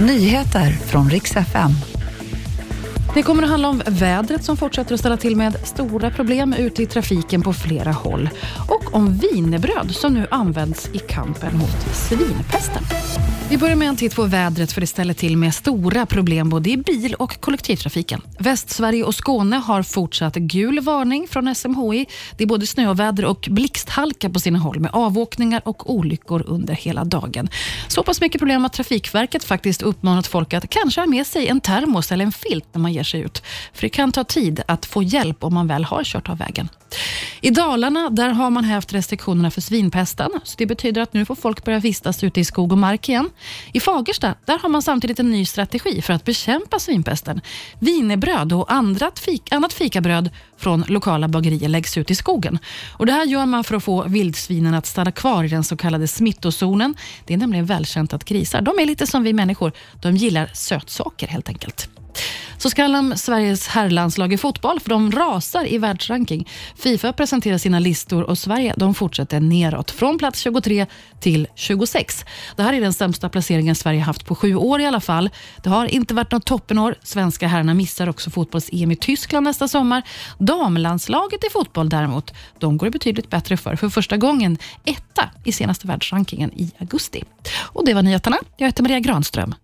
Nyheter från riks FM. Det kommer att handla om vädret som fortsätter att ställa till med stora problem ute i trafiken på flera håll. Och om vinerbröd som nu används i kampen mot svinpesten. Vi börjar med en titt på vädret för det ställer till med stora problem både i bil och kollektivtrafiken. Västsverige och Skåne har fortsatt gul varning från SMHI. Det är både snöväder och blixthalka på sina håll med avåkningar och olyckor under hela dagen. Så pass mycket problem att Trafikverket faktiskt uppmanat folk att kanske ha med sig en termos eller en filt när man ger sig ut. För det kan ta tid att få hjälp om man väl har kört av vägen. I Dalarna där har man hävt restriktionerna för svinpesten. Så det betyder att nu får folk börja vistas ute i skog och mark igen. I Fagersta där har man samtidigt en ny strategi för att bekämpa svinpesten. Vinerbröd och annat, fik, annat fikabröd från lokala bagerier läggs ut i skogen. Och Det här gör man för att få vildsvinen att stanna kvar i den så kallade smittozonen. Det är nämligen välkänt att grisar de är lite som vi människor. De gillar sötsaker helt enkelt. Så ska Sveriges herrlandslag i fotboll, för de rasar i världsranking. Fifa presenterar sina listor och Sverige de fortsätter neråt, från plats 23 till 26. Det här är den sämsta placeringen Sverige haft på sju år i alla fall. Det har inte varit något toppenår. Svenska herrarna missar också fotbolls-EM i Tyskland nästa sommar. Damlandslaget i fotboll däremot, de går det betydligt bättre för. För första gången etta i senaste världsrankingen i augusti. Och Det var nyheterna. Jag heter Maria Granström.